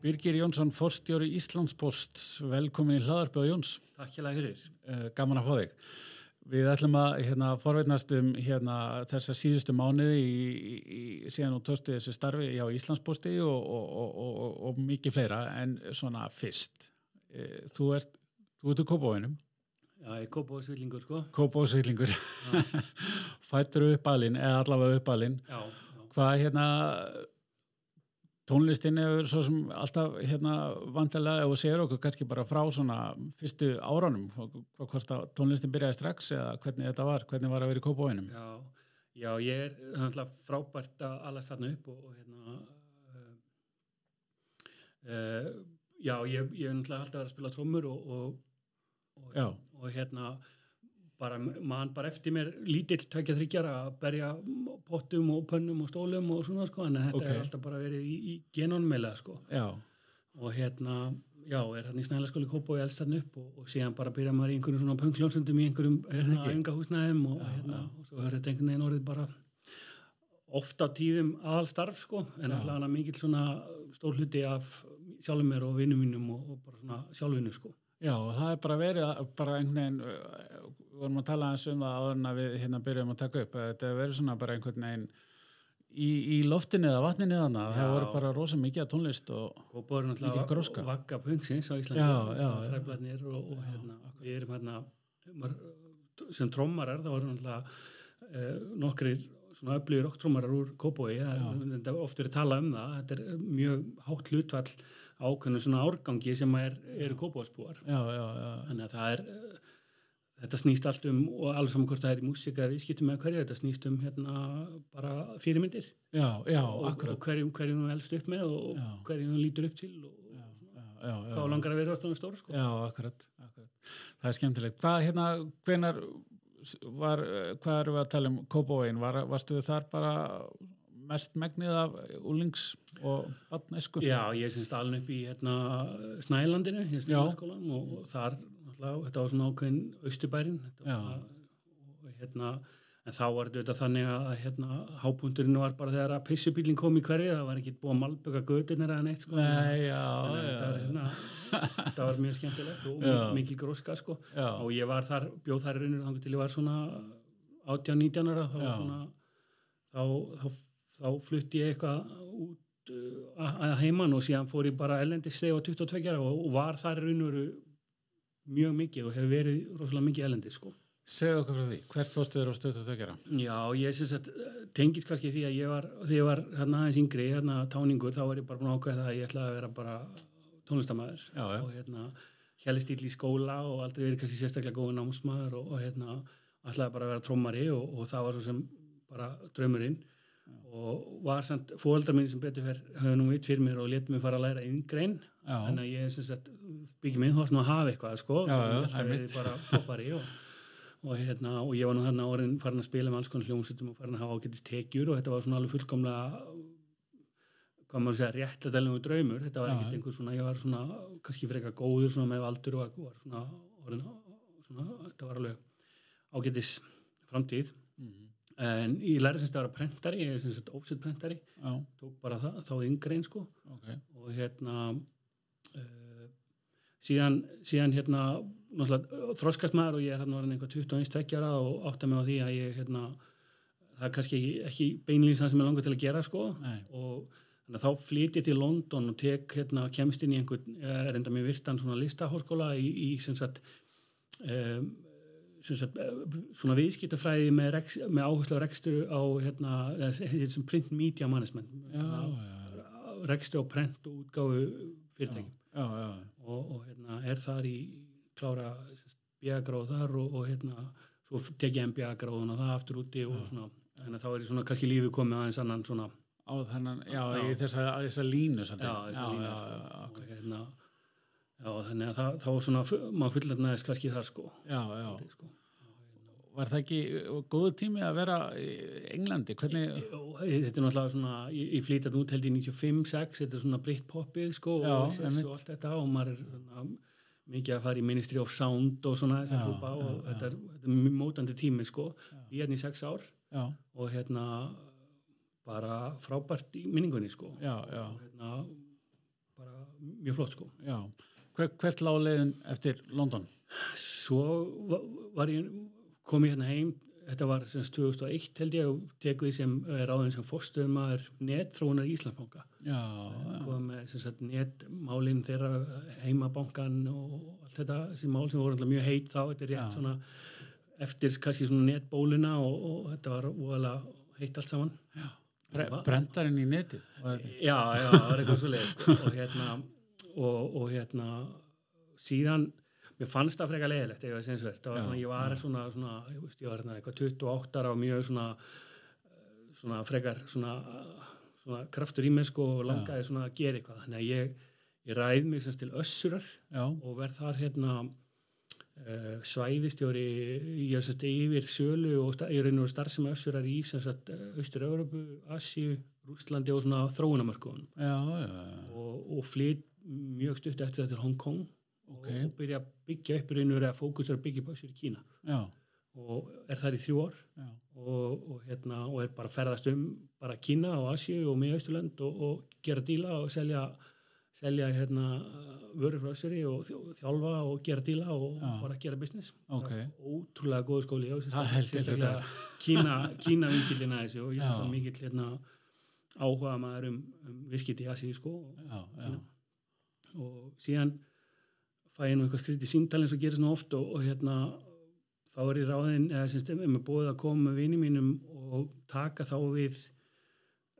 Birgir Jónsson, forstjóri Íslandspost, velkomin í hlaðarpi á Jóns. Takk hjá það fyrir. Uh, gaman að fá þig. Við ætlum að hérna, forveitnast um hérna, þessa síðustu mánuði í, í, síðan og törstu þessu starfi á Íslandsposti og, og, og, og mikið fleira en svona fyrst. Uh, þú ert, þú ert úr Kópavóinum. Já, ég er Kópavóðsvillingur sko. Kópavóðsvillingur. Fættur upp aðlinn, eða allavega upp aðlinn. Já, já. Hvað hérna tónlistin er svo sem alltaf hérna vantilega og segir okkur kannski bara frá svona fyrstu áranum hvort að tónlistin byrjaði strax eða hvernig þetta var, hvernig var að vera í kópáinum Já, já, ég er alltaf frábært að alast þarna upp og, og hérna uh, uh, já, ég, ég er alltaf alltaf að spila trómur og, og, og, og hérna bara mann bara eftir mér lítill tökja þryggjar að berja pottum og pönnum og stólum og svona sko en þetta okay. er alltaf bara verið í, í genónmeila sko. Já. og hérna já, er hann í snælaskóli Kópa og ég elst hann upp og, og síðan bara byrja maður í einhverjum svona pöngljónsundum í einhverjum hérna æfingahúsnæðum og, já, hérna, og svo höfður þetta einhvern veginn orðið bara ofta á tíðum aðalstarf sko en alltaf hann að mikil svona stór hluti af sjálfum mér og vinnum mínum og, og bara svona sjálfvinnu sko Já, það er bara verið bara einhvern veginn við vorum að tala eins um það áður en að við hérna byrjum að taka upp þetta verður svona bara einhvern veginn í, í loftinu eða vatninu eða það voru bara rosa mikið að tónlist og, og mikið gróska. og vakka pungsins á Íslandi. Fræflarnir og, og hérna, við erum hérna sem trómarar það voru náttúrulega eh, nokkri svona öflugir okktrómarar úr Kópói ofta er að tala um það þetta er mjög hátt hlutvall ákveðinu svona árgangi sem er, eru Kópóaspúar þannig að það er þetta snýst allt um og alveg saman hvort það er í músika við skiptum með hverju, þetta snýst um hérna bara fyrirmyndir. Já, já, og, og hverjum þú elst upp með og já. hverjum þú lítur upp til og hvað langar að vera orðan stór sko. Já, akkurat, akkurat. Það er skemmtilegt, hvað hérna hvenar var, hvað eru við að tala um? Kópavóin, var, varstu þar bara mest megnið af úlings og vatnesku? Já, ég syns alveg upp í hérna Snælandinu, hérna Snælandsskólan og þar náttúrulega, þetta var svona ákveðin austubærin og hérna en þá var þetta þannig að hérna hábúndurinn var bara þegar að pissubílinn kom í hverju, það var ekki búið að malböka gödinir eða neitt sko Nei, já, þetta, var, hérna, þetta var mjög skemmtilegt og já. mikil gróska sko já. og ég var þar, bjóð þar rauninu þannig til ég var svona 18-19 ára þá, svona, þá, þá, þá flutti ég eitthvað út uh, að heimann og síðan fór ég bara ellendist þegar ég var 22 ára og var þar rauninu mjög mikið og hefur verið rosalega mikið elendi sko. Segð okkur frá því, hvert fórstu þér á stöðu þau gera? Já, ég syns að tengis kannski því að ég var, þegar ég var hérna aðeins yngri, hérna táningur, þá var ég bara búin að ákveða það að ég ætlaði að vera bara tónlistamæður og hérna helist íll í skóla og aldrei verið kannski sérstaklega góð námsmaður og, og hérna ætlaði bara að vera trómari og, og það var svo sem bara draumurinn. Og var samt fóldra mín sem betur höfðu nú vitt fyrir mér og letið mér fara að læra yngrein þannig að ég syns að byggjum minn og, og, hérna, og ég var nú þarna orðin farin að spila með alls konar hljómsutum og farin að hafa ágætist tekjur og þetta var svona alveg fullkomlega hvað maður segja réttlega draumur. Þetta var ekkert einhver svona ég var svona kannski fyrir eitthvað góður svona með valdur og var svona, orðin, svona þetta var alveg ágætis framtíð. Mm -hmm. en ég lærði semst að vera prentari ég er semst að ósett prentari. Tók bara það, þá yngrein sko. Okay. og hérna uh, síðan, síðan hérna þroskast maður og ég er hérna einhvað 21 tveggjara og átta mig á því að ég hérna, það er kannski ekki, beinlýnsan sem ég langar til að gera sko. Nei. og þannig að þá flyt ég til London og tek hérna kemst inn í einhvern, er enda mér virtan svona listahórskóla í, í sem sagt um, Sagt, svona viðskiptafræði með, með áherslu á rekstur á hérna, print media management rekstur á prent og útgáfu fyrirtækjum. Og, og hérna, er þar í klára bjagráð þar og, og hérna, svo tek ég einn bjagráðun og það aftur úti og svona, þannig að þá er svona kannski lífið komið aðeins annan svona á þennan, já, já. þess að línu svolítið. já, þess að línu sko. og hérna já, þannig að það, þá svona, maður fullar næðist kannski þar sko já, já sko. Var það ekki góðu tími að vera í Englandi? Hvernig... Þetta er náttúrulega svona, ég, ég flýtat út held í 95-6, þetta er svona Britpopið sko Já, og og allt þetta og maður er svona, mikið að fara í Ministry of Sound og svona þessar hlúpa og já, þetta, er, þetta er mótandi tími sko, ég er hérna í 6 ár já. og hérna bara frábært í minningunni sko. Og hérna bara mjög flott sko. Já, Hver, hvert lág leiðin eftir London? Svo var ég komið hérna heim þetta var semst 2001 held ég og tek við sem ráðin sem fórstöðum maður netþróunar í Íslandsbanka komið með semst netmálinn þeirra heimabankan og allt þetta sem mál sem voru mjög heit þá þetta er rétt Já. svona eftir kannski svona netbóluna og, og þetta var óalega heitt allt saman. Bre Brendarinn í neti Já, já, það var eitthvað svo leið sko. og hérna og, og hérna síðan mér fannst það freka leiðilegt ef ég var sinnsverð það var svona, ég var svona, svona ég, veist, ég var hérna eitthvað 28 ára og mjög svona svona frekar svona, svona kraftur í mig sko og langaði svona að gera eitthvað. Þannig að ég, ég ræði mig semst til össurar já. og verð þar hérna uh, svæðistjóri ég hef sett yfir sölu og ég er einhverjum starf sem össurar í Östur-Európu, Asju Rústlandi og svona þróunamörkun og, og flytt mjög stutt eftir þetta til Hong Kong okay. og byrja að byggja upp reynur að fókusar að byggja básir í Kína Já. og er þar í þrjú ár og, og, hérna, og er bara að ferðast um bara Kína og Asju og með Ísland og, og gera díla og selja selja hérna vörur frá Össuri og þjálfa og gera díla og Já. bara gera business okay. ótrúlega góð skóli Kína, Kína vingilina þessu og ég er alltaf mikill hérna, áhuga maður um, um viskiti í Asju sko og, og síðan fæ ég nú eitthvað skriðt í símtali eins og gerist nú oft og, og hérna þá er ég ráðin, eða semst, ef maður búið að koma með vini mínum og taka þá við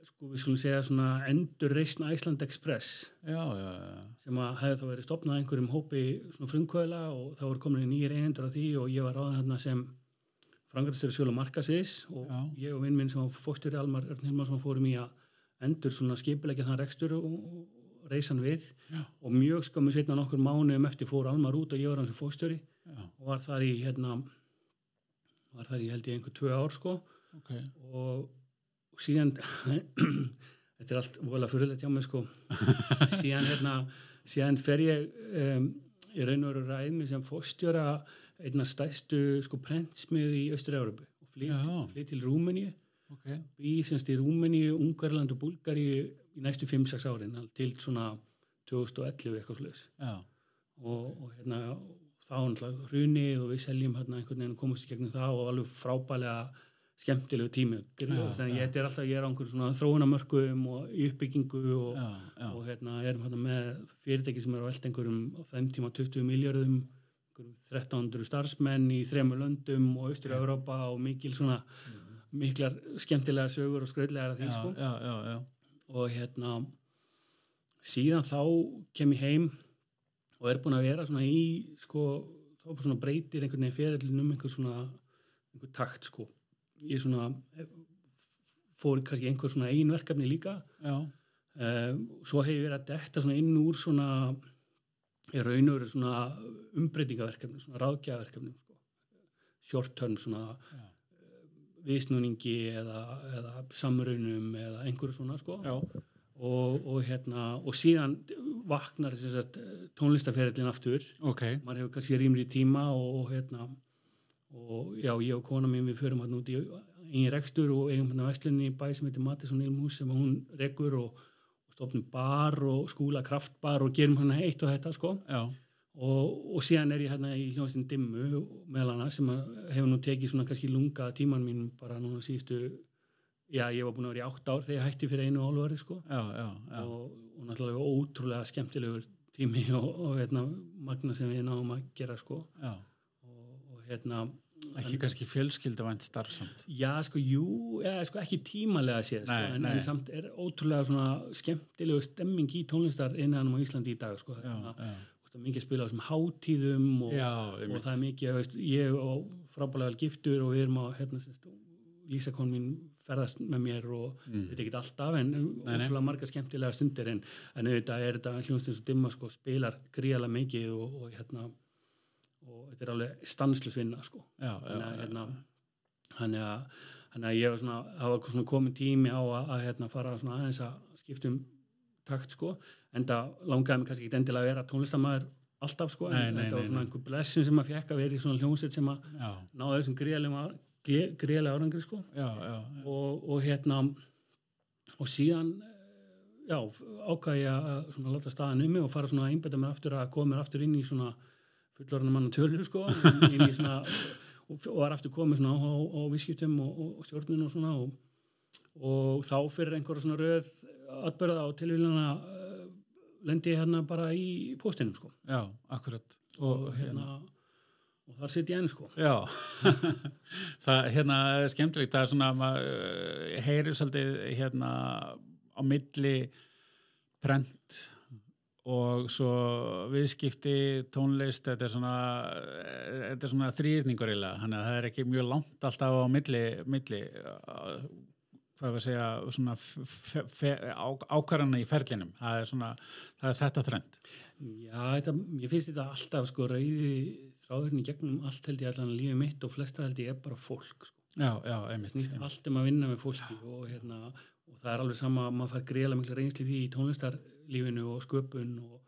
sko við skulum segja svona endur reysna Æsland Express já, já, já. sem að hefði þá verið stopnað einhverjum hópi svona frumkvöla og þá voru komin í nýjir eigendur af því og ég var ráðin hérna sem frangatistur sjölu markasins og ég og vinn minn sem fórstur Almar Örn Hilmarsson fórum í að endur svona skipilegja þann rekstur og, reysan við Já. og mjög skömmu setna nokkur mánuðum eftir fór Almar út og ég var hans sem fóstjóri og var þar í hérna var þar í held ég einhver tvö ár sko okay. og, síðan þetta er allt volað fyrirlegt hjá mig sko síðan hérna síðan fer ég um, í raun og veru ræðmi sem fóstjóra einna stæstu sko prentsmið í Östur-Európu og flytt til Rúmeníu okay. í semst í Rúmeníu, Ungarland og Búlgari í næstu 5-6 árin til svona 2011 eitthvað sluðis og, og hérna þá náttúrulega hrunið og við seljum hérna einhvern veginn komast í gegnum það og alveg frábælega skemmtilegu tími. Þannig ég er alltaf, ég er á einhverjum svona þróunamörkum og uppbyggingu og, já, já. og hérna erum hérna með fyrirtæki sem eru á eld einhverjum á þeim tíma 20 miljardum 1300 starfsmenn í þremur löndum og austur-Európa og mikil svona mm. miklar skemmtilega sögur og skröðlegar að því sko. já, já, já og hérna síðan þá kem ég heim og er búin að vera svona í sko, þá svona breytir einhvern veginn ferðilin um einhver svona einhver takt sko. Ég svona fór kannski einhver svona einverkefni líka. Uh, svo hefur ég verið að detta svona inn úr svona ég raun og verið svona umbreytingaverkefni svona ráðgjaverkefni sko. short term svona Já viðsnúningi eða, eða samrunum eða einhverju svona sko. Og, og hérna og síðan vaknar tónlistaferðilinn aftur. Okay. maður hefur kannski rýmri tíma og, og hérna og já, ég og kona mín við förum hérna út í einn rekstur og eigum hérna vestlunni í bæ sem heitir Mattisson Ilmús sem hún rekur og, og stofnum bar og skúla kraftbar og gerum hérna eitt og þetta sko. Já og, og síðan er ég hérna í hljóðastinn Dimmu meðal hana sem hefur nú tekið svona kannski lunga tíman mín bara núna síðustu já ég var búin að vera í átt ár þegar ég hætti fyrir einu álvari sko. Já, já, já. Og, og náttúrulega ótrúlega skemmtilegur tími og, og hérna magna sem við náum að gera sko. Og hérna ekki en, kannski fjölskyldavænt starfsamt? Já sko jú, eða sko ekki tímalega séð sko, en, en samt er ótrúlega svona skemmtilegu stemming í tónlistar innan á Íslandi í dag sko já, svona, já mikið spila á þessum hátíðum og, Já, og það er mikið veist, ég og frábælega vel giftur og við erum á hérna, Lísakon mín ferðast með mér og mm. þetta er ekki alltaf en útrúlega marga skemmtilega stundir en, en auðvitað er þetta hljóðstins og dimma sko, spilar gríðarlega mikið og, og hérna og þetta er alveg stanslusvinna sko. Hérna, þannig að þannig að ég var svona, það var svona komin tími á að, að hérna fara svona aðeins að skiptum takt sko. En það langaði mig kannski ekki endilega að vera tónlistamæður alltaf sko nei, en þetta var svona einhver blessun sem maður fekk að vera í svona hljómsett sem að náðu þessum greiðlega árangri sko. Já, já, og, og hérna og síðan já, ákvæði að svona láta staðan um mig og fara svona að einbeta mér aftur að koma mér aftur inn í svona fullorðan manna tölur sko inn í svona og, var aftur komið svona á, á, á visskiptum og, og stjórnun og svona og, og þá fyrir einhverja svona röð atbyrða á tilvíluna uh, lendi ég hérna bara í postinum sko. Já, akkurat. Og hérna og þar sitt ég enn sko. Já, það hérna er skemmtilegt. Það er svona, maður uh, heyrir svolítið hérna á milli prent og svo viðskipti tónlist, þetta er svona þetta er svona þrýrningur þannig að það er ekki mjög langt alltaf á milli, milli hvað við segja svona ákvarðana í ferlinum. Það er svona, það er þetta þrend Já, þetta, ég finnst þetta alltaf sko rauði þráðurinn í gegnum allt held ég allan lífið mitt og flestra held ég er bara fólk sko. Já, já, einmitt allt um að vinna með fólki og hérna og það er alveg sama að maður fær greiðlega miklu reynsli því í tónlistarlífinu og sköpun og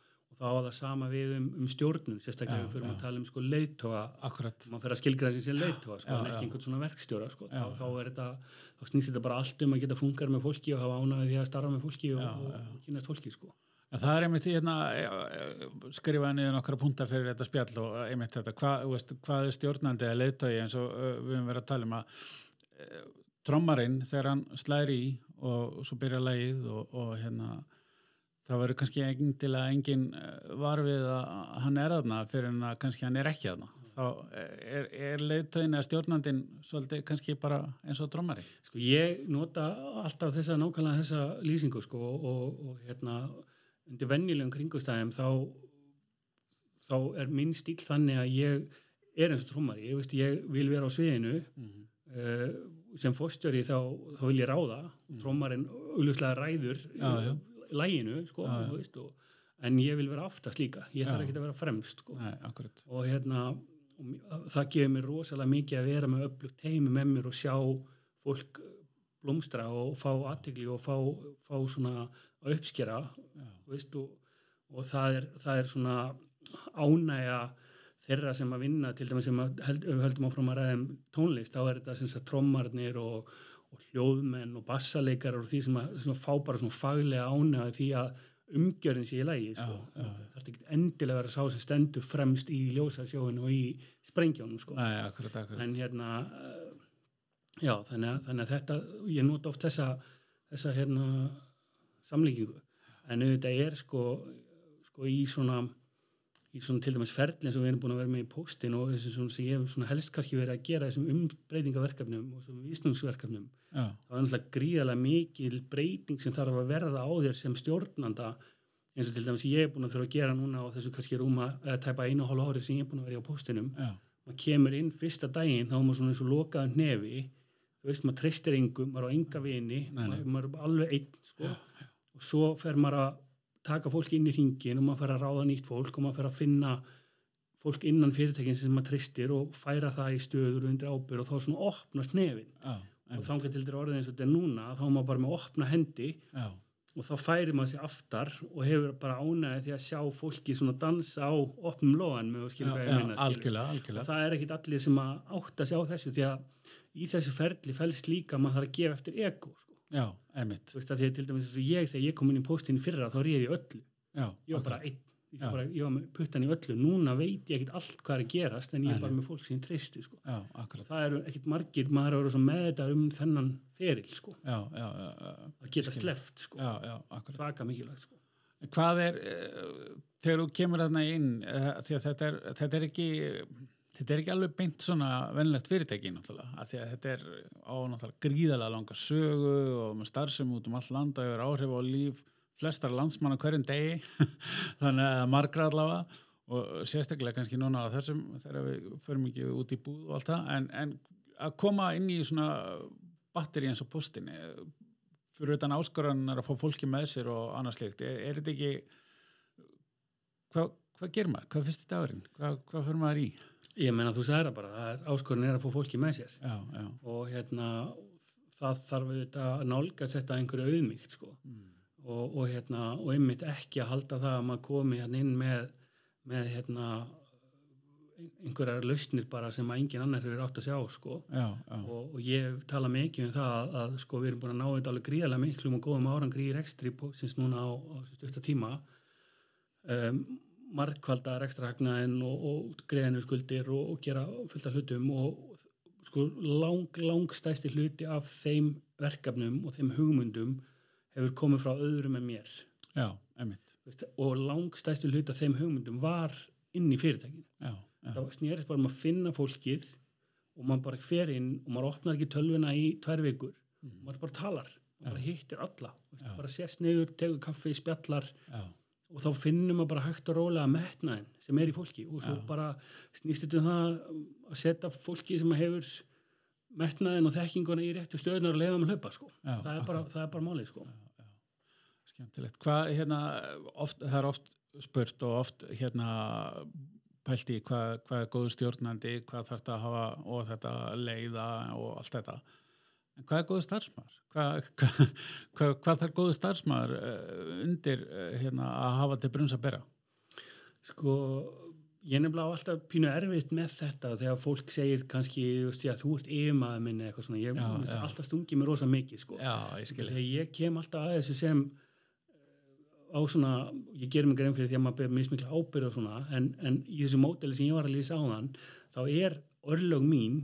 þá á það sama við um, um stjórnun, sérstaklega fyrir að tala um sko leiðtoga, maður fer að skilgra þessi sem leiðtoga, sko, en ekki einhvern svona verkstjóra sko, þá, þá er þetta, þá snýst þetta bara allt um að geta fungar með fólki og hafa ánægði því að starfa með fólki og, og, og kynast fólki sko. En það er einmitt hérna, skrifaði niður nokkara punta fyrir þetta spjall og einmitt þetta, hvað, veist, hvað er stjórnandi eða leiðtögi eins og við höfum verið að tala um að e, trommarinn þegar hann slæri í og, og svo byrja og, og hérna það verður kannski engin til að engin varfið að hann er aðna fyrir en að kannski hann er ekki aðna þá er, er leiðtögin eða stjórnandin svolítið kannski bara eins og trommari Sko ég nota alltaf þessa nákvæmlega þessa lýsingu sko og, og hérna undir vennilegum kringustæðum þá, þá er minn stíl þannig að ég er eins og trómari, ég, ég vil vera á sviðinu mm -hmm. uh, sem fórstjóri þá, þá vil ég ráða mm -hmm. trómarinn auðvitað ræður já, já. Læginu sko, og, en ég vil vera aftast líka. Ég þarf ekki að vera fremst sko. Nei, og hérna og það gefur mér rosalega mikið að vera með upplugt heimi með mér og sjá fólk blómstra og fá aðtegli og fá, fá svona að uppskjera veist, og, og það, er, það er svona ánægja þeirra sem að vinna til dæmis sem held, við höldum áfram að ræða um tónlist þá er þetta sem sagt trommarnir og, og hljóðmenn og bassaleikar og því sem að, sem að fá bara svona faglega ánægja því að umgjörðin sé í lægi sko. það er ekki endilega að vera sá sem stendur fremst í ljósasjóinu og í sprengjónum sko. Nei, akkurat, akkurat. en hérna já, þannig að, þannig að þetta ég nota oft þessa, þessa hérna samlíkingu en auðvitað er sko, sko í svona í svona til dæmis ferli eins og við erum búin að vera með í postin og þess að ég hef svona helst kannski verið að gera þessum umbreytingaverkefnum og svona vísnungsverkefnum Já. það er náttúrulega gríðarlega mikil breyting sem þarf að verða á þér sem stjórnanda eins og til dæmis ég hef búin að þurfa að gera núna og þessu kannski rúma eða tæpa einu og hálf árið sem ég hef búin að vera í á postinum Já. maður kemur inn fyrsta daginn þá er maður svona eins og lokaðan nefi þú veist maður treystir engum, maður á enga vini maður, maður og taka fólk inn í hringin og maður fer að ráða nýtt fólk og maður fer að finna fólk innan fyrirtækinn sem maður tristir og færa það í stöður undir ábyrg og þá svona opnast nefin Já, og þá getur þetta orðið eins og þetta er núna þá er maður bara með opna hendi Já. og þá færir maður sér aftar og hefur bara ánæðið því að sjá fólki svona dansa á opnum loðan með að skilja hvað ég algjörlega. og það er ekkit allir sem að átta sig á þessu því að í þessu ferli fælst líka maður þarf að gefa eftir ego sko. Já, emitt. Þú veist að því að til dæmis ég þegar ég kom inn í postin fyrra þá reyði ég öllu. Já, ég var bara einn, ég var, bara, ég var með puttan í öllu. Núna veit ég ekkert allt hvað er gerast en ég er bara með fólk sem treysti sko. Já, akkurat. Það eru ekkert margir, maður eru með þetta um þennan feril sko. Já, já, já. Að geta sleft sko. Já, já, akkurat. Svaka mikilvægt sko. Hvað er, uh, þegar þú kemur þarna inn, uh, því að þetta er, þetta er ekki þetta er ekki alveg beint svona vennlegt fyrirtæki náttúrulega, af því að þetta er á náttúrulega gríðalega langa sögu og með starfsum út um all land og hefur áhrif á líf flestar landsmanna hverjum degi þannig að margra allavega og sérstaklega kannski núna á þessum þegar við förum ekki út í búð og allt það en, en að koma inn í svona batteri eins og postinni fyrir utan áskoranar að fá fólki með sér og annars slikt, er, er þetta ekki hvað, hvað ger maður? Hvað finnst þetta árin? Hvað, hvað fyrir maður í? Ég menna þú sagði það bara, áskorun er að fá fólki með sér já, já. og hérna það þarf auðvitað að nálga að setja einhverju auðmygt sko mm. og, og hérna og einmitt ekki að halda það að maður komi hérna inn með, með hérna einhverjar lausnir bara sem að engin annar hefur átt að sjá sko já, já. Og, og ég tala mikið um það að, að sko við erum búin að ná þetta alveg gríðarlega miklum og góðum árangri í rekstri sinns núna á, á stjórsta tíma um, markvaldar ekstra hagnaðin og, og greiðinu skuldir og, og gera fullt af hlutum og sko lang, lang stæsti hluti af þeim verkefnum og þeim hugmyndum hefur komið frá öðrum en mér. Já, emitt og lang stæsti hluti af þeim hugmyndum var inn í fyrirtækinu. Já þá snýrist bara um að finna fólkið og maður bara fer inn og maður opnar ekki tölvuna í tvær vikur. Mm. maður bara talar og bara hittir alla veist, bara sést niður, tegur kaffi, spjallar. Já. Og þá finnum maður bara hægt og rólega metnaðin sem er í fólki og svo Já. bara snýst þetta um það að setja fólki sem hefur metnaðin og þekkinguna í réttu stöðunar og lefa með hlaupa sko. það, er bara, það er bara málið sko. Skemmtilegt. Hvað, hérna, oft, það er oft spurt og oft hérna pælt í hvað, hvað er góður stjórnandi, hvað þarf þetta að hafa og þetta leiða og allt þetta. En hvað er góður starfsmæður? Hvað, hvað, hvað, hvað þarf góður starfsmæður uh, undir uh, hérna, að hafa til brunns að bera? Sko, ég nefnilega á alltaf pínu erfitt með þetta þegar fólk segir kannski, já, þú ert yfirmaður minni eitthvað svona, ég já, já. alltaf stungi mér rosa mikið, sko. Já, ég skilji. Þegar ég kem alltaf að þessu sem á svona, ég ger mig grein fyrir því að maður ber mismikla ábyrð og svona en, en í þessu móteli sem ég var að lýsa á þann þá er örlög mín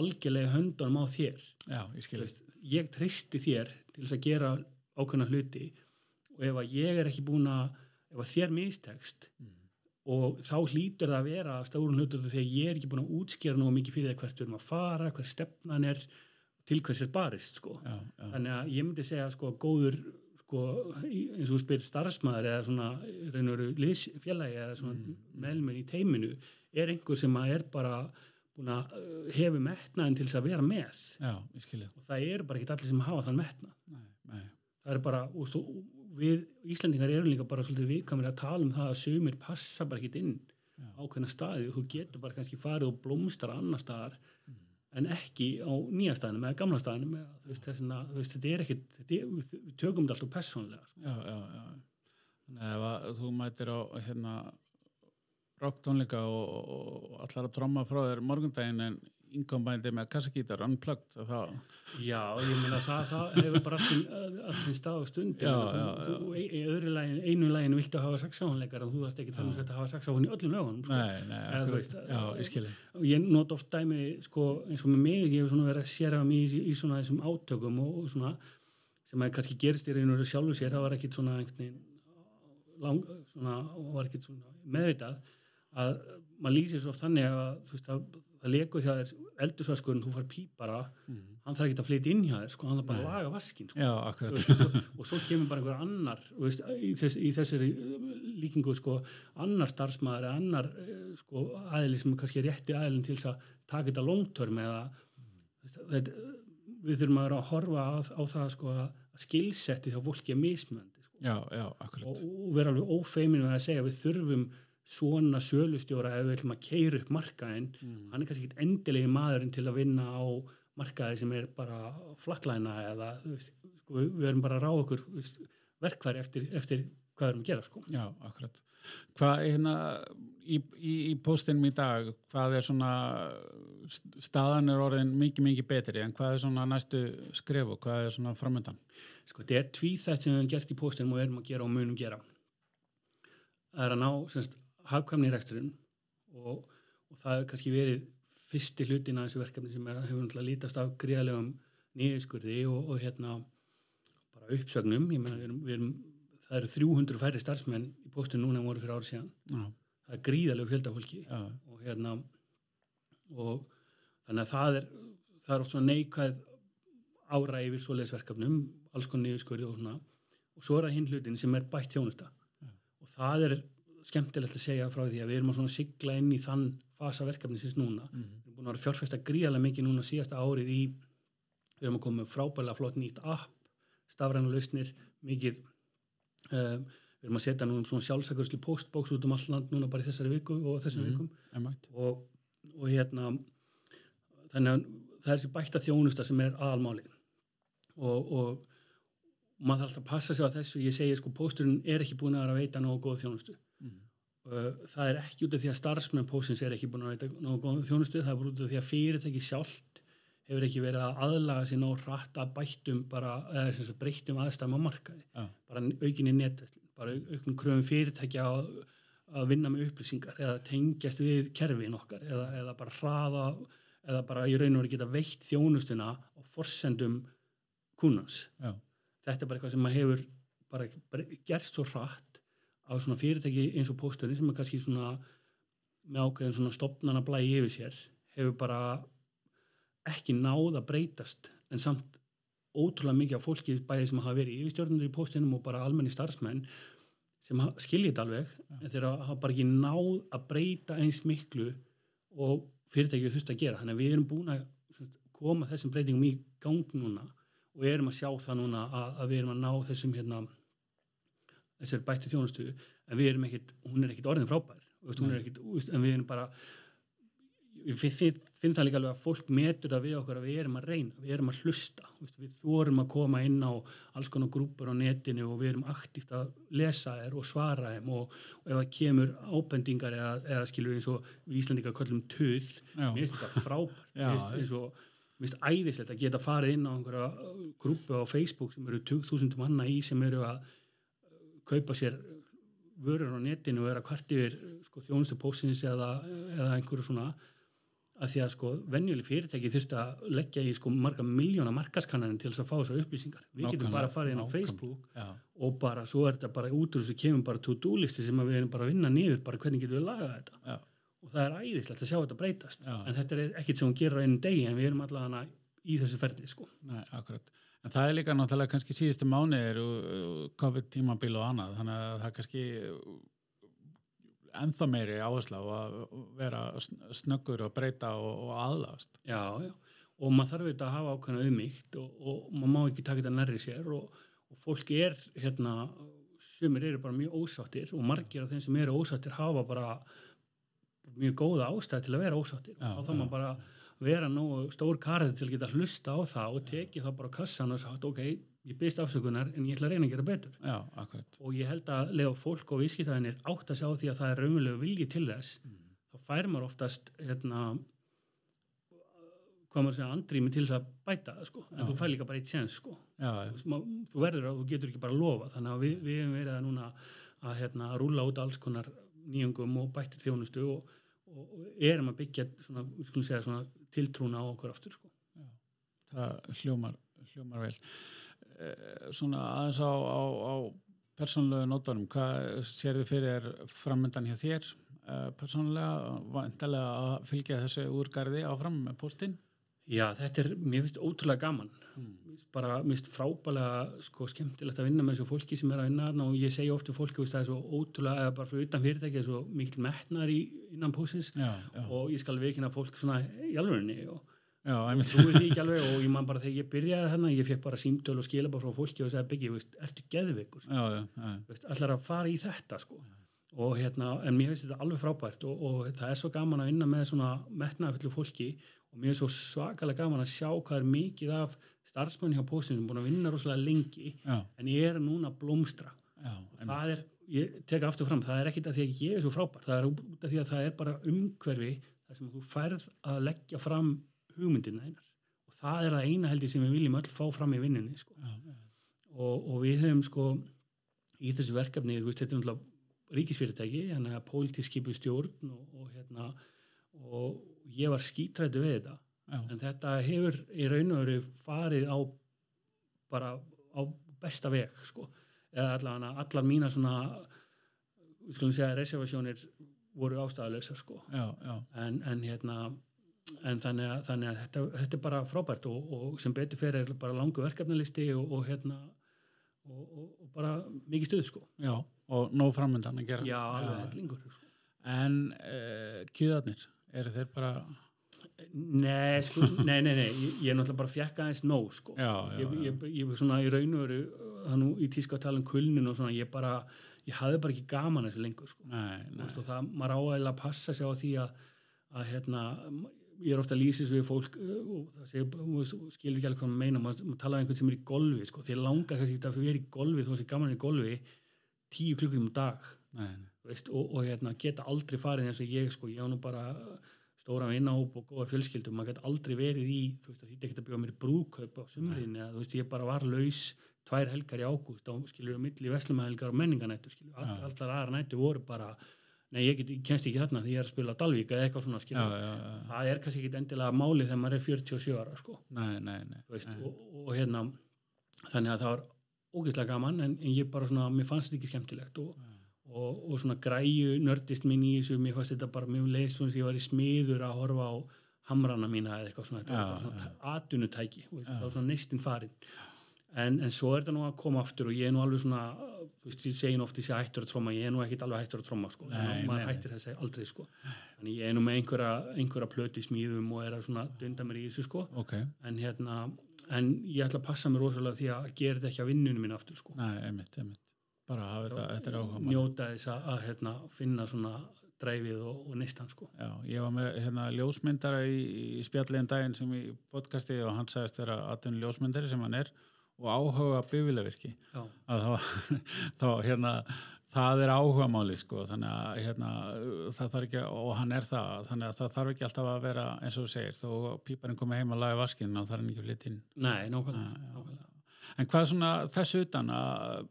algjörlega höndunum á þér Já, ég, Veist, ég tristi þér til þess að gera ákveðna hluti og ef að ég er ekki búin að ef að þér mistekst mm. og þá hlýtur það að vera stórun hlutur þegar ég er ekki búin að útskjera nú mikið fyrir það hvert við erum að fara, hver stefnan er til hvers er barist sko. já, já. þannig að ég myndi segja sko góður sko, eins og spyr starfsmæður eða svona reynur félagi eða svona mm. meðlumir í teiminu er einhver sem er bara búin að uh, hefi metnaðin til þess að vera með Já, og það eru bara ekki allir sem hafa þann metna nei, nei. það er bara og svo, við Íslandingar eru líka bara svolítið viðkamir að tala um það að sömur passa bara ekki inn Já. ákveðna staði og þú getur bara kannski farið og blómstar annar staðar mm en ekki á nýja staðinum eða gamla staðinum eða, veist, þessina, þú veist, þetta er ekkit við tökum þetta alltaf personlega sko. Já, já, já Þannig að þú mætir á hérna rocktónleika og, og allar að tromma frá þér morgundaginn en inkombændi með kassakítar unplugged það... Já, ég meina það, það hefur bara stað og stund. Í, öðru lægin, einu lægin viltu hafa saxáhanleikar og þú þarfst ekki þannig að hafa saxáhan í öllum lögunum sko. Nei, nei, Eða, veist, já, ég skilji og ég not oft dæmi, sko, eins og með mig ég hef svona verið að séra mig í, í svona þessum átökum og, og svona sem að kannski gerist í reynur sjálfu sér það var ekkit svona, lang, svona var ekkit svona meðvitað að maður lýsir svo þannig að þú veist að það lekur hjá þér eldursvaskurinn, þú far pípara mm. hann þarf ekki að flytja inn hjá þér sko, hann þarf bara að laga vaskin sko. Já, veist, og, og svo kemur bara einhver annar veist, í, þess, í þessari uh, líkingu sko, annar starfsmæður annar uh, sko, aðli sem kannski er rétti aðlinn til þess að taka þetta longtörm eða mm. þetta, við þurfum að vera að horfa á, á það sko, að skilsetti þá fólki er mismöndi sko. já, já, og, og vera alveg ófeiminu að segja við þurfum svona sölustjóra ef við ætlum að keira upp markaðin mm. hann er kannski ekki endilegi maðurinn til að vinna á markaði sem er bara flatlæna eða veist, sko, við verðum bara að ráða okkur verkværi eftir, eftir hvað við erum að gera sko. Já, akkurat. Hvað er hérna í, í, í postinum í dag, hvað er svona staðan er orðin mikið mikið betri en hvað er svona næstu skref og hvað er svona framöndan? Sko, þetta er tvíþætt sem við hefum gert í postinum og erum að gera og munum gera. Það er að ná, semst, hagkvæmni í reksturinn og, og það hefur kannski verið fyrsti hlutin að þessu verkefni sem er, hefur náttúrulega lítast af gríðalegum nýðiskurði og, og hérna bara uppsögnum, ég menna við erum, við erum það eru 300 færi starfsmenn í postu núna voru fyrir árið síðan. Já. það er gríðalegu fjöldafólki og hérna og þannig að það er það er oft svona neikvæð ára yfir svoleiðsverkefnum, alls konar nýðiskurði og svona. Og svo er það hinn hlutin sem er bætt þjónusta. Og það er skemmtilegt að segja frá því að við erum að sigla inn í þann fasa verkefni síns núna. Mm -hmm. Við erum búin að vera fjárfesta gríðarlega mikið núna síðasta árið í við erum að koma frábæðilega flott nýtt app, stafræn og lausnir mikið uh, við erum að setja nú um svona sjálfsakarslu postbóks út um all land núna bara í þessari viku og þessari mm -hmm. vikum og, og hérna þannig að það er þessi bætta þjónusta sem er aðalmáli og, og maður þarf alltaf að passa sig á þessu ég segi sko, pósturinn er ekki búin að vera að veita nógu góð þjónustu það er ekki út af því að starfsmenn pósins er ekki búin að veita náðu góð þjónustu, það er bara út af því að fyrirtæki sjálft hefur ekki verið að aðlaga sér nóg rætt að bættum bara, eða sem sagt breyttum aðstæðum á markaði, Já. bara aukinni netvæsli, bara auknum kröfum fyrirtækja að, að vinna með upplýsingar eða tengjast við kerfin okkar eða, eða bara hraða eða bara í raun og verið geta veitt þjónustuna og forsendum kúnans. Já. Þetta er bara eitthvað sem maður hefur bara bre- gerst svo hratt á svona fyrirtæki eins og pósturinn sem er kannski svona með ákveðin svona stopnana blæði yfir sér hefur bara ekki náð að breytast en samt ótrúlega mikið af fólki bæði sem hafa verið yfirstjórnundur í póstinum og bara almenni starfsmenn sem skilja þetta alveg en þeir hafa bara ekki náð að breyta eins miklu og fyrirtækið þurft að gera. Þannig að við erum búin að koma þessum breytingum í gang núna og erum að sjá það núna að, að við erum að ná þessum hérna þessari bættu þjónustu en við erum ekkit, hún er ekkit orðin frábær veist, hún er ekkit, veist, en við erum bara við finn, finn, finn það líka alveg að fólk metur það við okkur að við erum að reyna við erum að hlusta, veist, við þorum að koma inn á alls konar grúpur á netinu og við erum aktíft að lesa þér og svara þeim og, og ef það kemur ábendingar eða, eða skilur eins og við Íslandika köllum töð, mér finnst þetta frábært finnst eins og mér finnst æðislegt að geta farið inn á einhverja uh, grúpu á Facebook sem eru 20.000 manna í sem eru að kaupa sér vörur á netinu og er að kvart yfir sko, þjónustu póstins eða, eða einhverju svona að því að sko venjuleg fyrirtæki þurfti að leggja í sko marga miljóna markaskannanir til þess að fá þessar upplýsingar. Við getum Nákvæmlega, bara farið inn á nákvæmlega. Facebook Já. og bara svo er þetta bara út úr þessu kemur bara to-do listi sem að við erum bara að vinna niður bara hvernig getum við lagað þetta Já. og það er æðislegt að sjá þetta breytast Já. en þetta er ekkit sem hún gerir á einu degi en við erum allavega í þessu ferli sko. Nei, akkurat. En það er líka náttúrulega kannski síðustu mánuðir og COVID-tímabil og annað, þannig að það er kannski ennþá meiri áhersla á að vera sn- snöggur og breyta og, og aðlagast. Já, já, og maður þarf auðvitað að hafa ákveðna auðmygt og, og maður má ekki taka þetta nærri sér og, og fólk er hérna, sumir eru bara mjög ósáttir og margir af þeim sem eru ósáttir hafa bara mjög góða ástæði til að vera ósáttir. Já, og þá þarf maður bara vera nógu stór karið til að geta hlusta á það og tekið það bara á kassan og sagt ok, ég byrst afsökunar en ég ætla að reyna að gera betur. Já, og ég held að lega fólk og viðskiptaðinir átt að sjá því að það er raunverulegu vilji til þess. Þá fær maður oftast hérna hvað maður segja andrými til þess að bæta það sko. En þú fær líka bara eitt séns sko. Já, þú verður að, þú getur ekki bara að lofa þannig að við, við hefum verið að núna að hérna að rúla út alls konar nýjungum og bættir þjónustu og, og, og erum að byggja svona, tiltrúna á okkur aftur sko það hljómar, hljómar vel. Eh, Svona aðeins á, á, á persónulegu nótunum, hvað sér þið fyrir framöndan hjá þér eh, persónulega, vantarlega að fylgja þessu úrgarði áfram með postinn? Já, þetta er, mér finnst ótrúlega gaman. Finnst bara, mér finnst frábælega sko skemmtilegt að vinna með þessu fólki sem er að vinna og ég segi ofta fólki, það er svo ótrúlega eða bara fyrir utan fyrirtæki, það er svo mikil metnar í innan pósins Já, já, og ég skal veikina fólk svona í alvörinni og þú er líka alveg og ég man bara þegar ég byrjaði þarna ég fekk bara símtöl og skila bara frá fólki og segja byggi, ertu veist, allar að fara í þetta sko. Og hérna, en mér finnst þetta alveg frábært og, og það er svo gaman að vinna með svona metnaðfullu fólki og mér er svo svakalega gaman að sjá hvað er mikið af starfsmönni hjá póstinu sem búin að vinna rosalega lengi já, en ég er núna að blómstra. Já, og það er, ég tek aftur fram það er ekkit að því að ég er svo frábær. Það er út af því að það er bara umhverfi þar sem þú færð að leggja fram hugmyndina einar. Og það er það eina heldur sem við viljum öll fá fram í vinnunni sko. og, og við höfum sko í þessu verkefni, veist, þetta er náttúrulega ríkisfyrirtæki, hann er pólitískipu stjórn og, og hérna og ég var skítrættu við þetta. Já, en þetta hefur í raun og veru farið á bara á besta veg sko, eða allan allar mína svona við skulum segja reservasjónir voru ástæðalösa sko. Já, já, en, en hérna en þannig að, þannig að þetta, þetta er bara frábært og, og sem betur fyrir er bara langu verkefnalisti og, og hérna og, og, bara mikið stuð sko. Já, og nóg framöndan að gera. já, alveg hellingur sko. En uh, kjöðarnir, eru þeir bara, nei, sko, nei, nei, nei ég, ég er náttúrulega bara fjekka aðeins nóg sko. Já, já, ég, já, ég, ég var svona í raun og veru það nú í tíska að tala um kulnin og svona ég bara, ég hafði bara ekki gaman þessu lengur sko. Nei, nei, veist, og það, maður áægilega að passa sig á því að, að hérna, ég er ofta að lýsa þessu við fólk uh, og það segir, skilur ekki alveg hvað maður meina, maður, maður tala um einhvern sem er í golfi, sko, því langar kannski ekki að vera í golfi þó þessi gaman er í golfi tíu klukkum um dag veist, og, og hérna, geta aldrei farið eins og ég sko, ég á nú bara stóra vinnahóp og góða fjölskyldum, maður geta aldrei verið í þú veist því ekki að bjóða mér brúköp á sumrin eða þú veist ég bara var laus tvær helgar í ágúst og skiljur á milli veslumæðelgar og menninganættu skiljur, all, allar aðra nættu voru bara nei ég, get, kennst ekki þarna því ég er að spila Dalvík eða eitthvað svona skiljur, já, já, já. það er kannski ekki endilega málið þegar maður er 47 ára sko. Nei, nei, nei, veist, og, og hérna þannig að það var ógeðslega gaman en, en ég bara svona, mér fannst þetta ekki skemmtilegt og, og, og svona græju nördist minn í þessu, mér fannst þetta bara mjög leist sem ég var í smiður að horfa á hamrana mína eða eitthvað svona, var svona atunutæki, það var svona neistinn farin en, en svo er þetta nú að koma aftur og ég er nú alveg svona þú veist, ég segi nú oft því að ég hættur að tróma ég er nú ekkit alveg hættur að tróma sko. Maður hættir þess að aldrei sko. Þannig ég er nú með einhverja, einhverja plöti smíðum og er að svona dunda mér í þessu sko. Okay. en hérna, en ég ætla að passa mér rosalega því að gera þetta ekki á vinnunum mín aftur sko. Nei, einmitt, einmitt bara hafa þetta, þetta er áhuga njóta þess að, að hérna, finna svona dræfið og, og neistan sko. Já, ég var með hérna ljósmyndara í, í spjallegin daginn sem í podcasti og hann sagðist þeirra aðtunni ljósmyndari sem hann er og áhuga byggilevirki að þá, þá hérna það er áhuga máli sko þannig að hérna það þarf ekki og hann er það, þannig að það þarf ekki alltaf að vera eins og þú segir, þó píparinn komið heim að laga vaskinn og það er ekki flytinn Nei, nákvæmlega En hvað svona þessu utan að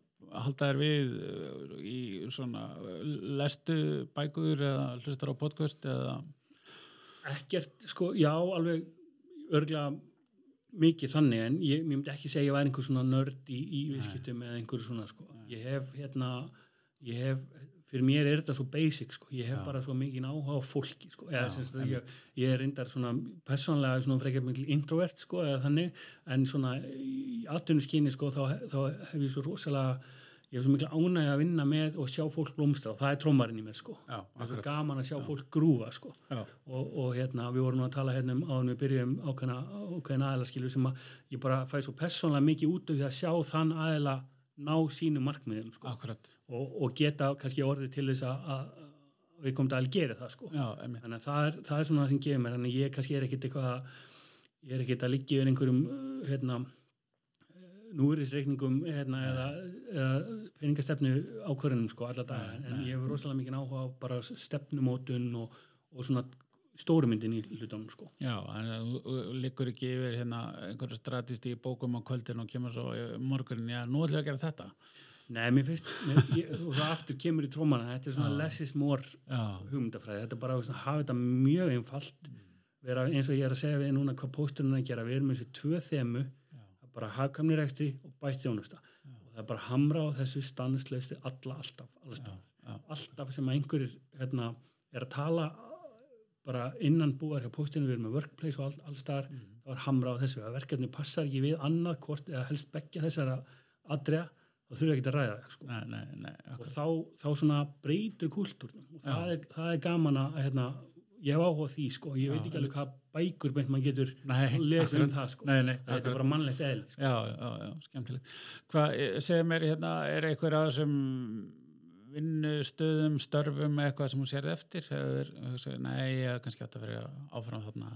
halda þér við uh, í svona lestu bækur eða hlustar á podcast eða? Ekkert, sko, já, alveg örgla mikið þannig en ég, ég myndi ekki segja að ég væri einhver svona nörd í, í viðskiptum eða einhver svona sko. Ég hef hérna, ég hef, fyrir mér er þetta svo basic sko, ég hef Já. bara svo mikið áhuga á fólki sko, eða semst að ég, ég er reyndar svona personlega svona frekar mikil introvert sko eða þannig. En svona í aðtunum skyni sko þá, þá hef ég svo rosalega ég hef svo miklu ánægi að vinna með og sjá fólk blómstra og það er trómarinn í mér sko. Já, það er gaman að sjá Já. fólk grúa sko. Og, og hérna við vorum að tala hérna um áður við byrjum ákveðna, ákveðna aðeila sem að ég bara fæ svo persónlega mikið út af því að sjá þann aðeila ná sínu markmiðum sko. Og, og geta kannski orðið til þess að við komum til að gera það sko. Já, þannig að það er, það er svona það sem gefur mér þannig ég kannski er ekkit eitthvað ég er ekkit að liggja yfir einhverjum hérna núriðsreikningum hérna, eða, eða peningastefnu ákvörðunum sko alla dag en ég hefur rosalega mikið áhuga á bara stefnumótun og, og svona stórumyndin í hlutunum sko. Já, en þú liggur ekki yfir hérna einhverju stratist í bókum á kvöldin og kemur svo morgunin, já, nú ætlum ég að gera þetta. Nei, mér finnst, mér, ég, og það aftur kemur í trómana, þetta er svona já. less is more hugmyndafræði, þetta er bara að hafa þetta mjög einfalt, vera eins og ég er að segja við núna hvað pósturinn að gera, við erum eins og tvö þemu bara hagkamni rekstri og bætt þjónusta já. og það er bara hamra á þessu stannuslausti alla alltaf, alltaf, já, alltaf sem einhverjir hérna, er að tala bara innan búar hjá postinu við erum með workplace og all, allstar mm. þá er hamra á þessu, að verkefni passar ekki við annað hvort eða helst begja þessara aðdreja, þá þurfa ekki að ræða það sko. og þá, þá svona breytur kúltúrnum og það er, það er gaman að hérna, ég hef áhuga því sko, ég veit ekki alveg hvað bækur beint maður getur lesið um það sko, nei, nei, þetta er bara mannlegt eðl sko. Já, já, já, skemmtilegt. Hvað, eh, segð mér hérna, er eitthvað að þessum vinnustöðum, störfum eitthvað sem hún sér eftir, hefur, nei, kannski átt að vera áfram þarna.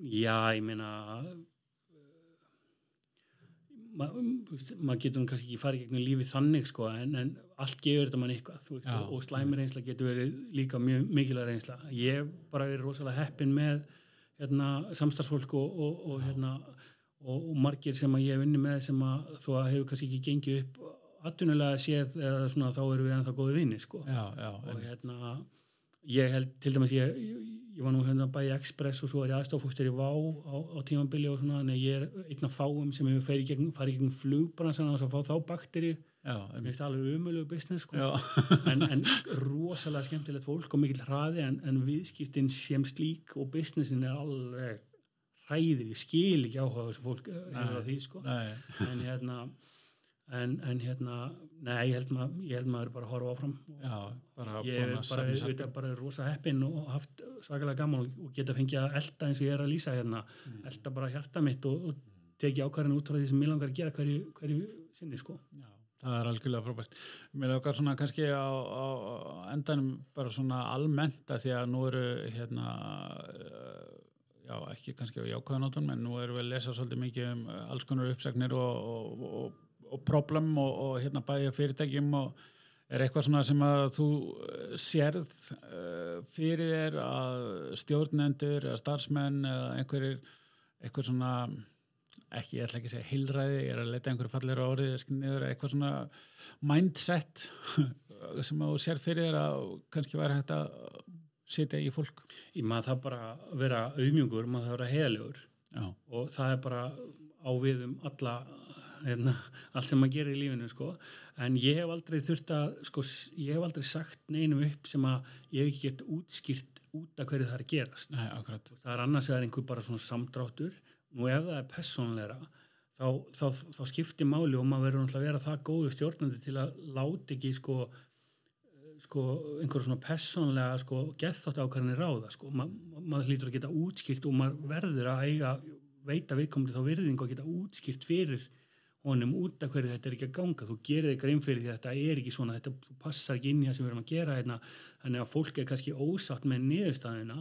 Já, ég meina maður ma getur kannski ekki farið gegnum lífið þannig sko en, en allt gefur þetta mann eitthvað veist, Já, og slæmir reynsla getur verið líka mjög mikilvæg reynsla. Ég bara verið rosalega heppin með hérna, samstarfsfólk og, og, og, hérna, og margir sem ég hef unni með sem að að hefur kannski ekki gengið upp aðtunulega séð eða svona þá eru við ennþá góði vinni sko. Já, og hérna ég held til dæmis ég, ég var nú hérna bæði Express og svo er ég aðstofústur í Vá á, á tímanbili og svona en ég er einn af fáum sem hefur farið gegn, gegn flugbransan og fá þá bakteri mér finnst það alveg umölu business sko. en, en rosalega skemmtilegt fólk og mikill hraði en, en viðskiptin sem slík og businessin er alveg hræðir, ég skil ekki áhuga þessum fólk eh, hefur á því sko. En hérna en, en hérna, nei, ég held maður ég held maður bara að horfa áfram. Já, bara ég er bara, auðvitað bara rosa heppin og haft svakalega gaman og, og geta fengið að elda eins og ég er að lýsa hérna. Mm. elda bara hjarta mitt og, og teki ákvarðin út frá því sem ég langar að gera hverju, hverju sinni sko. Já, það er algjörlega frábært. Mér okkar svona kannski á, á endanum bara svona almennt að því að nú eru hérna já, ekki kannski á jákvæðanótun en nú eru við að lesa svolítið mikið um alls konar uppsagnir og, og og problem og, og hérna bæði fyrirtækjum og er eitthvað svona sem að þú eh, sérð uh, fyrir þér að stjórnendur eða starfsmenn eða einhverjir eitthvað svona ekki, ég ætla ekki að segja heilræði ég er að leta einhverju fallir á orðið eitthvað svona mindset sem að þú sér fyrir þér að kannski væri hægt að setja í fólk. Í maður það bara vera auðmjöngur maður það vera heilugur og það er bara á við um alla hérna, allt sem maður gerir í lífinu sko. en ég hef aldrei þurft að sko, ég hef aldrei sagt neinum upp sem að ég hef ekki gett útskýrt út af hverju það er að gerast. Nei, það er annars vegar einhver bara svona samdráttur. Nú ef það er personleira þá, þá, þá skiptir máli og maður verður að vera það góðu stjórnandi til að láti ekki sko, sko einhver svona personlega sko gethtátt ákvæðinni ráða sko. Ma, maður hlýtur að geta útskýrt og maður verður að eiga veita viðkomandi þá virðing og geta útskýrt fyrir honum út af hverju þetta er ekki að ganga þú gerir þig grein fyrir því að þetta er ekki svona þetta passar ekki inn í það sem við erum að gera hérna. þannig að fólk er kannski ósatt með niðurstaðina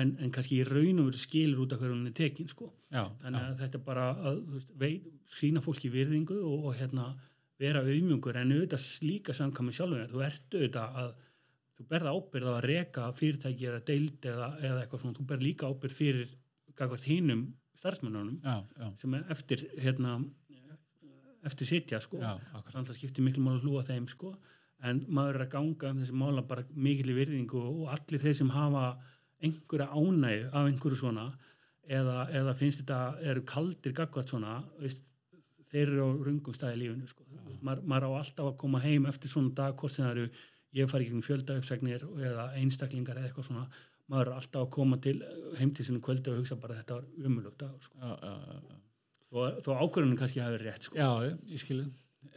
en, en kannski í raun og veru skilur út af hverju hún er tekin sko. já, þannig að já. þetta er bara að veist, veit, sína fólki virðingu og, og hérna, vera auðmjöngur en auðvitað líka samkvæmum sjálfur þú ert auðvitað að þú berða ábyrð að reka fyrirtæki eða deild eða, eða eitthvað svona, þú berð líka ábyrð fyrir hinnum starfsmennunum sem eftir hérna eftir sitja sko. Þannig að það skiptir miklu mál að hlúa þeim sko. En maður er að ganga um þessi mála bara mikil í virðingu og allir þeir sem hafa einhverja ánæg af einhverju svona eða, eða finnst þetta eru kaldir gagvart svona veist, þeir eru á rungum staði í lífinu sko. maður, maður á alltaf að koma heim eftir svona dag hvort sem það eru ég fari ekki um fjöldaupsegnir eða einstaklingar eða eitthvað svona maður er alltaf að koma til heim til sinu kvöldu og hugsa bara þetta var umulugt dag sko. Og þó ákvörðunum kannski hafi rétt sko. Já, ég skilji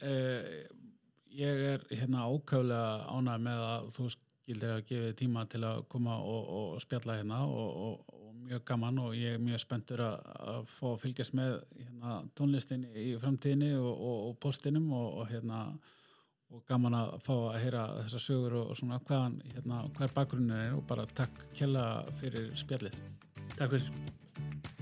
eh, ég er hérna ákvæmlega ánæg með að þú skildir að gefa tíma til að koma og, og spjalla hérna og, og, og mjög gaman og ég er mjög spenntur að, að fá að fylgjast með hérna, tónlistin í framtíðinni og postinum og hérna og gaman að fá að heyra þessa sögur og svona hvaðan, hérna, hver bakgrunnir er og bara takk kjalla fyrir spjallið. Takk fyrir